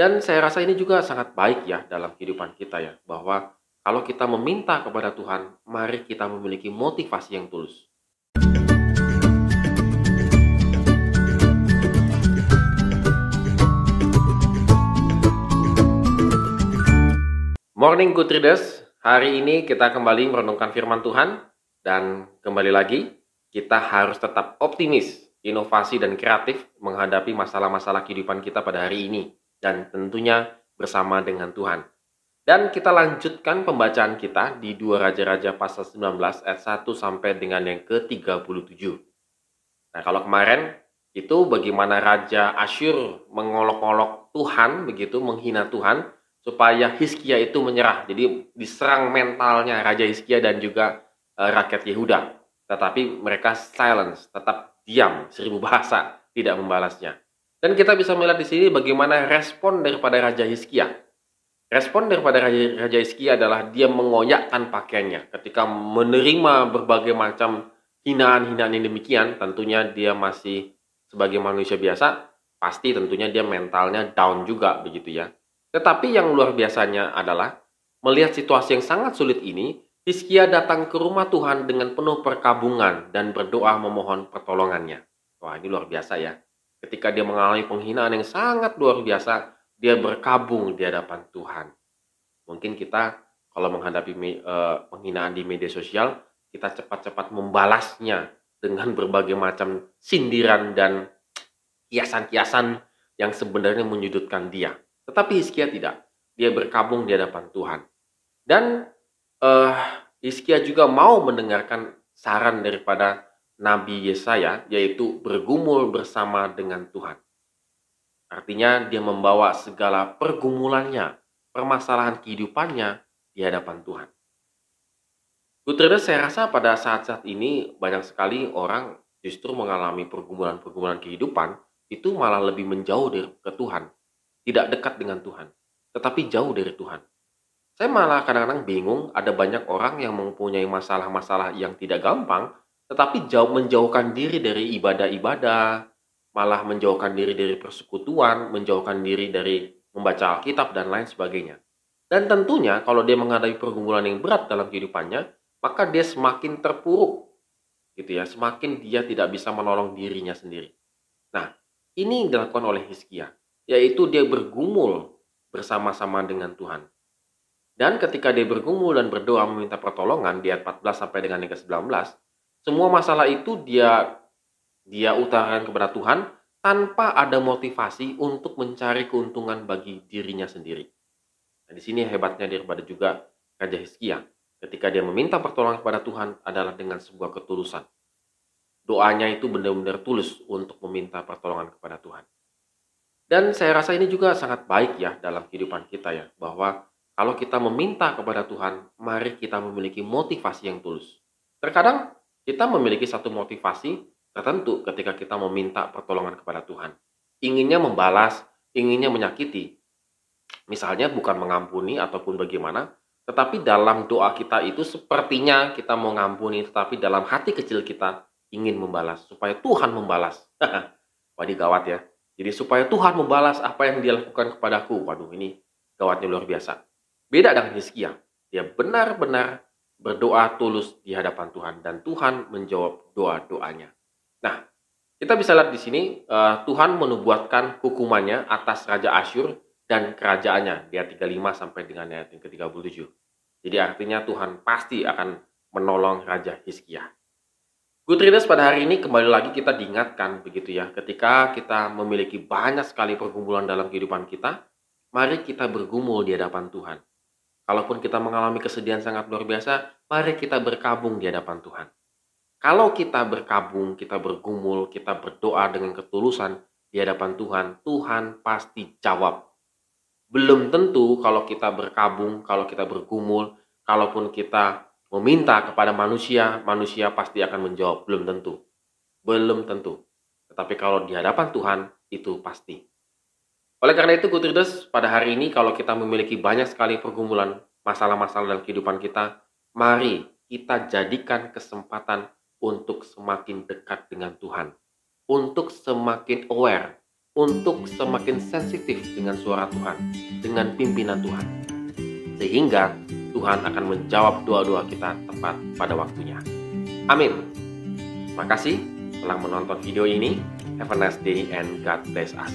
Dan saya rasa ini juga sangat baik ya dalam kehidupan kita ya, bahwa kalau kita meminta kepada Tuhan, mari kita memiliki motivasi yang tulus. Morning Good Readers, hari ini kita kembali merenungkan firman Tuhan. Dan kembali lagi kita harus tetap optimis, inovasi dan kreatif menghadapi masalah-masalah kehidupan kita pada hari ini dan tentunya bersama dengan Tuhan. Dan kita lanjutkan pembacaan kita di dua Raja-Raja pasal 19 ayat 1 sampai dengan yang ke-37. Nah, kalau kemarin itu bagaimana Raja Asyur mengolok-olok Tuhan, begitu menghina Tuhan, supaya Hizkia itu menyerah. Jadi diserang mentalnya Raja Hizkia dan juga e, rakyat Yehuda. Tetapi mereka silence, tetap diam, seribu bahasa, tidak membalasnya. Dan kita bisa melihat di sini bagaimana respon daripada Raja Hizkia. Respon daripada Raja, Raja Hizkia adalah dia mengoyakkan pakaiannya. Ketika menerima berbagai macam hinaan-hinaan yang demikian, tentunya dia masih sebagai manusia biasa, pasti tentunya dia mentalnya down juga begitu ya. Tetapi yang luar biasanya adalah melihat situasi yang sangat sulit ini, Hizkia datang ke rumah Tuhan dengan penuh perkabungan dan berdoa memohon pertolongannya. Wah, ini luar biasa ya ketika dia mengalami penghinaan yang sangat luar biasa, dia berkabung di hadapan Tuhan. Mungkin kita kalau menghadapi uh, penghinaan di media sosial, kita cepat-cepat membalasnya dengan berbagai macam sindiran dan kiasan-kiasan yang sebenarnya menyudutkan dia. Tetapi Hizkia tidak. Dia berkabung di hadapan Tuhan. Dan uh, Hizkia juga mau mendengarkan saran daripada Nabi Yesaya, yaitu bergumul bersama dengan Tuhan. Artinya dia membawa segala pergumulannya, permasalahan kehidupannya di hadapan Tuhan. Putra saya rasa pada saat-saat ini banyak sekali orang justru mengalami pergumulan-pergumulan kehidupan itu malah lebih menjauh dari ke Tuhan, tidak dekat dengan Tuhan, tetapi jauh dari Tuhan. Saya malah kadang-kadang bingung ada banyak orang yang mempunyai masalah-masalah yang tidak gampang, tetapi jauh menjauhkan diri dari ibadah-ibadah, malah menjauhkan diri dari persekutuan, menjauhkan diri dari membaca Alkitab dan lain sebagainya. Dan tentunya kalau dia menghadapi pergumulan yang berat dalam kehidupannya, maka dia semakin terpuruk. Gitu ya, semakin dia tidak bisa menolong dirinya sendiri. Nah, ini dilakukan oleh Hizkia, yaitu dia bergumul bersama-sama dengan Tuhan. Dan ketika dia bergumul dan berdoa meminta pertolongan di ayat 14 sampai dengan yang ke-19, semua masalah itu dia dia utarakan kepada Tuhan tanpa ada motivasi untuk mencari keuntungan bagi dirinya sendiri. Nah, di sini hebatnya daripada juga Raja Hizkia. Ketika dia meminta pertolongan kepada Tuhan adalah dengan sebuah ketulusan. Doanya itu benar-benar tulus untuk meminta pertolongan kepada Tuhan. Dan saya rasa ini juga sangat baik ya dalam kehidupan kita ya. Bahwa kalau kita meminta kepada Tuhan, mari kita memiliki motivasi yang tulus. Terkadang kita memiliki satu motivasi tertentu ketika kita meminta pertolongan kepada Tuhan. Inginnya membalas, inginnya menyakiti. Misalnya bukan mengampuni ataupun bagaimana, tetapi dalam doa kita itu sepertinya kita mau ngampuni, tetapi dalam hati kecil kita ingin membalas, supaya Tuhan membalas. Waduh gawat ya. Jadi supaya Tuhan membalas apa yang dia lakukan kepadaku. Waduh ini gawatnya luar biasa. Beda dengan Hizkia. Dia benar-benar berdoa tulus di hadapan Tuhan dan Tuhan menjawab doa-doanya. Nah, kita bisa lihat di sini uh, Tuhan menubuatkan hukumannya atas Raja Asyur dan kerajaannya di ayat 35 sampai dengan ayat yang ke-37. Jadi artinya Tuhan pasti akan menolong Raja Hizkia. Good pada hari ini kembali lagi kita diingatkan begitu ya ketika kita memiliki banyak sekali pergumulan dalam kehidupan kita, mari kita bergumul di hadapan Tuhan. Kalaupun kita mengalami kesedihan sangat luar biasa, mari kita berkabung di hadapan Tuhan. Kalau kita berkabung, kita bergumul, kita berdoa dengan ketulusan di hadapan Tuhan, Tuhan pasti jawab. Belum tentu kalau kita berkabung, kalau kita bergumul, kalaupun kita meminta kepada manusia, manusia pasti akan menjawab. Belum tentu. Belum tentu. Tetapi kalau di hadapan Tuhan, itu pasti. Oleh karena itu, Readers, pada hari ini kalau kita memiliki banyak sekali pergumulan, masalah-masalah dalam kehidupan kita, mari kita jadikan kesempatan untuk semakin dekat dengan Tuhan. Untuk semakin aware, untuk semakin sensitif dengan suara Tuhan, dengan pimpinan Tuhan. Sehingga Tuhan akan menjawab doa-doa kita tepat pada waktunya. Amin. Terima kasih telah menonton video ini. Have a nice day and God bless us.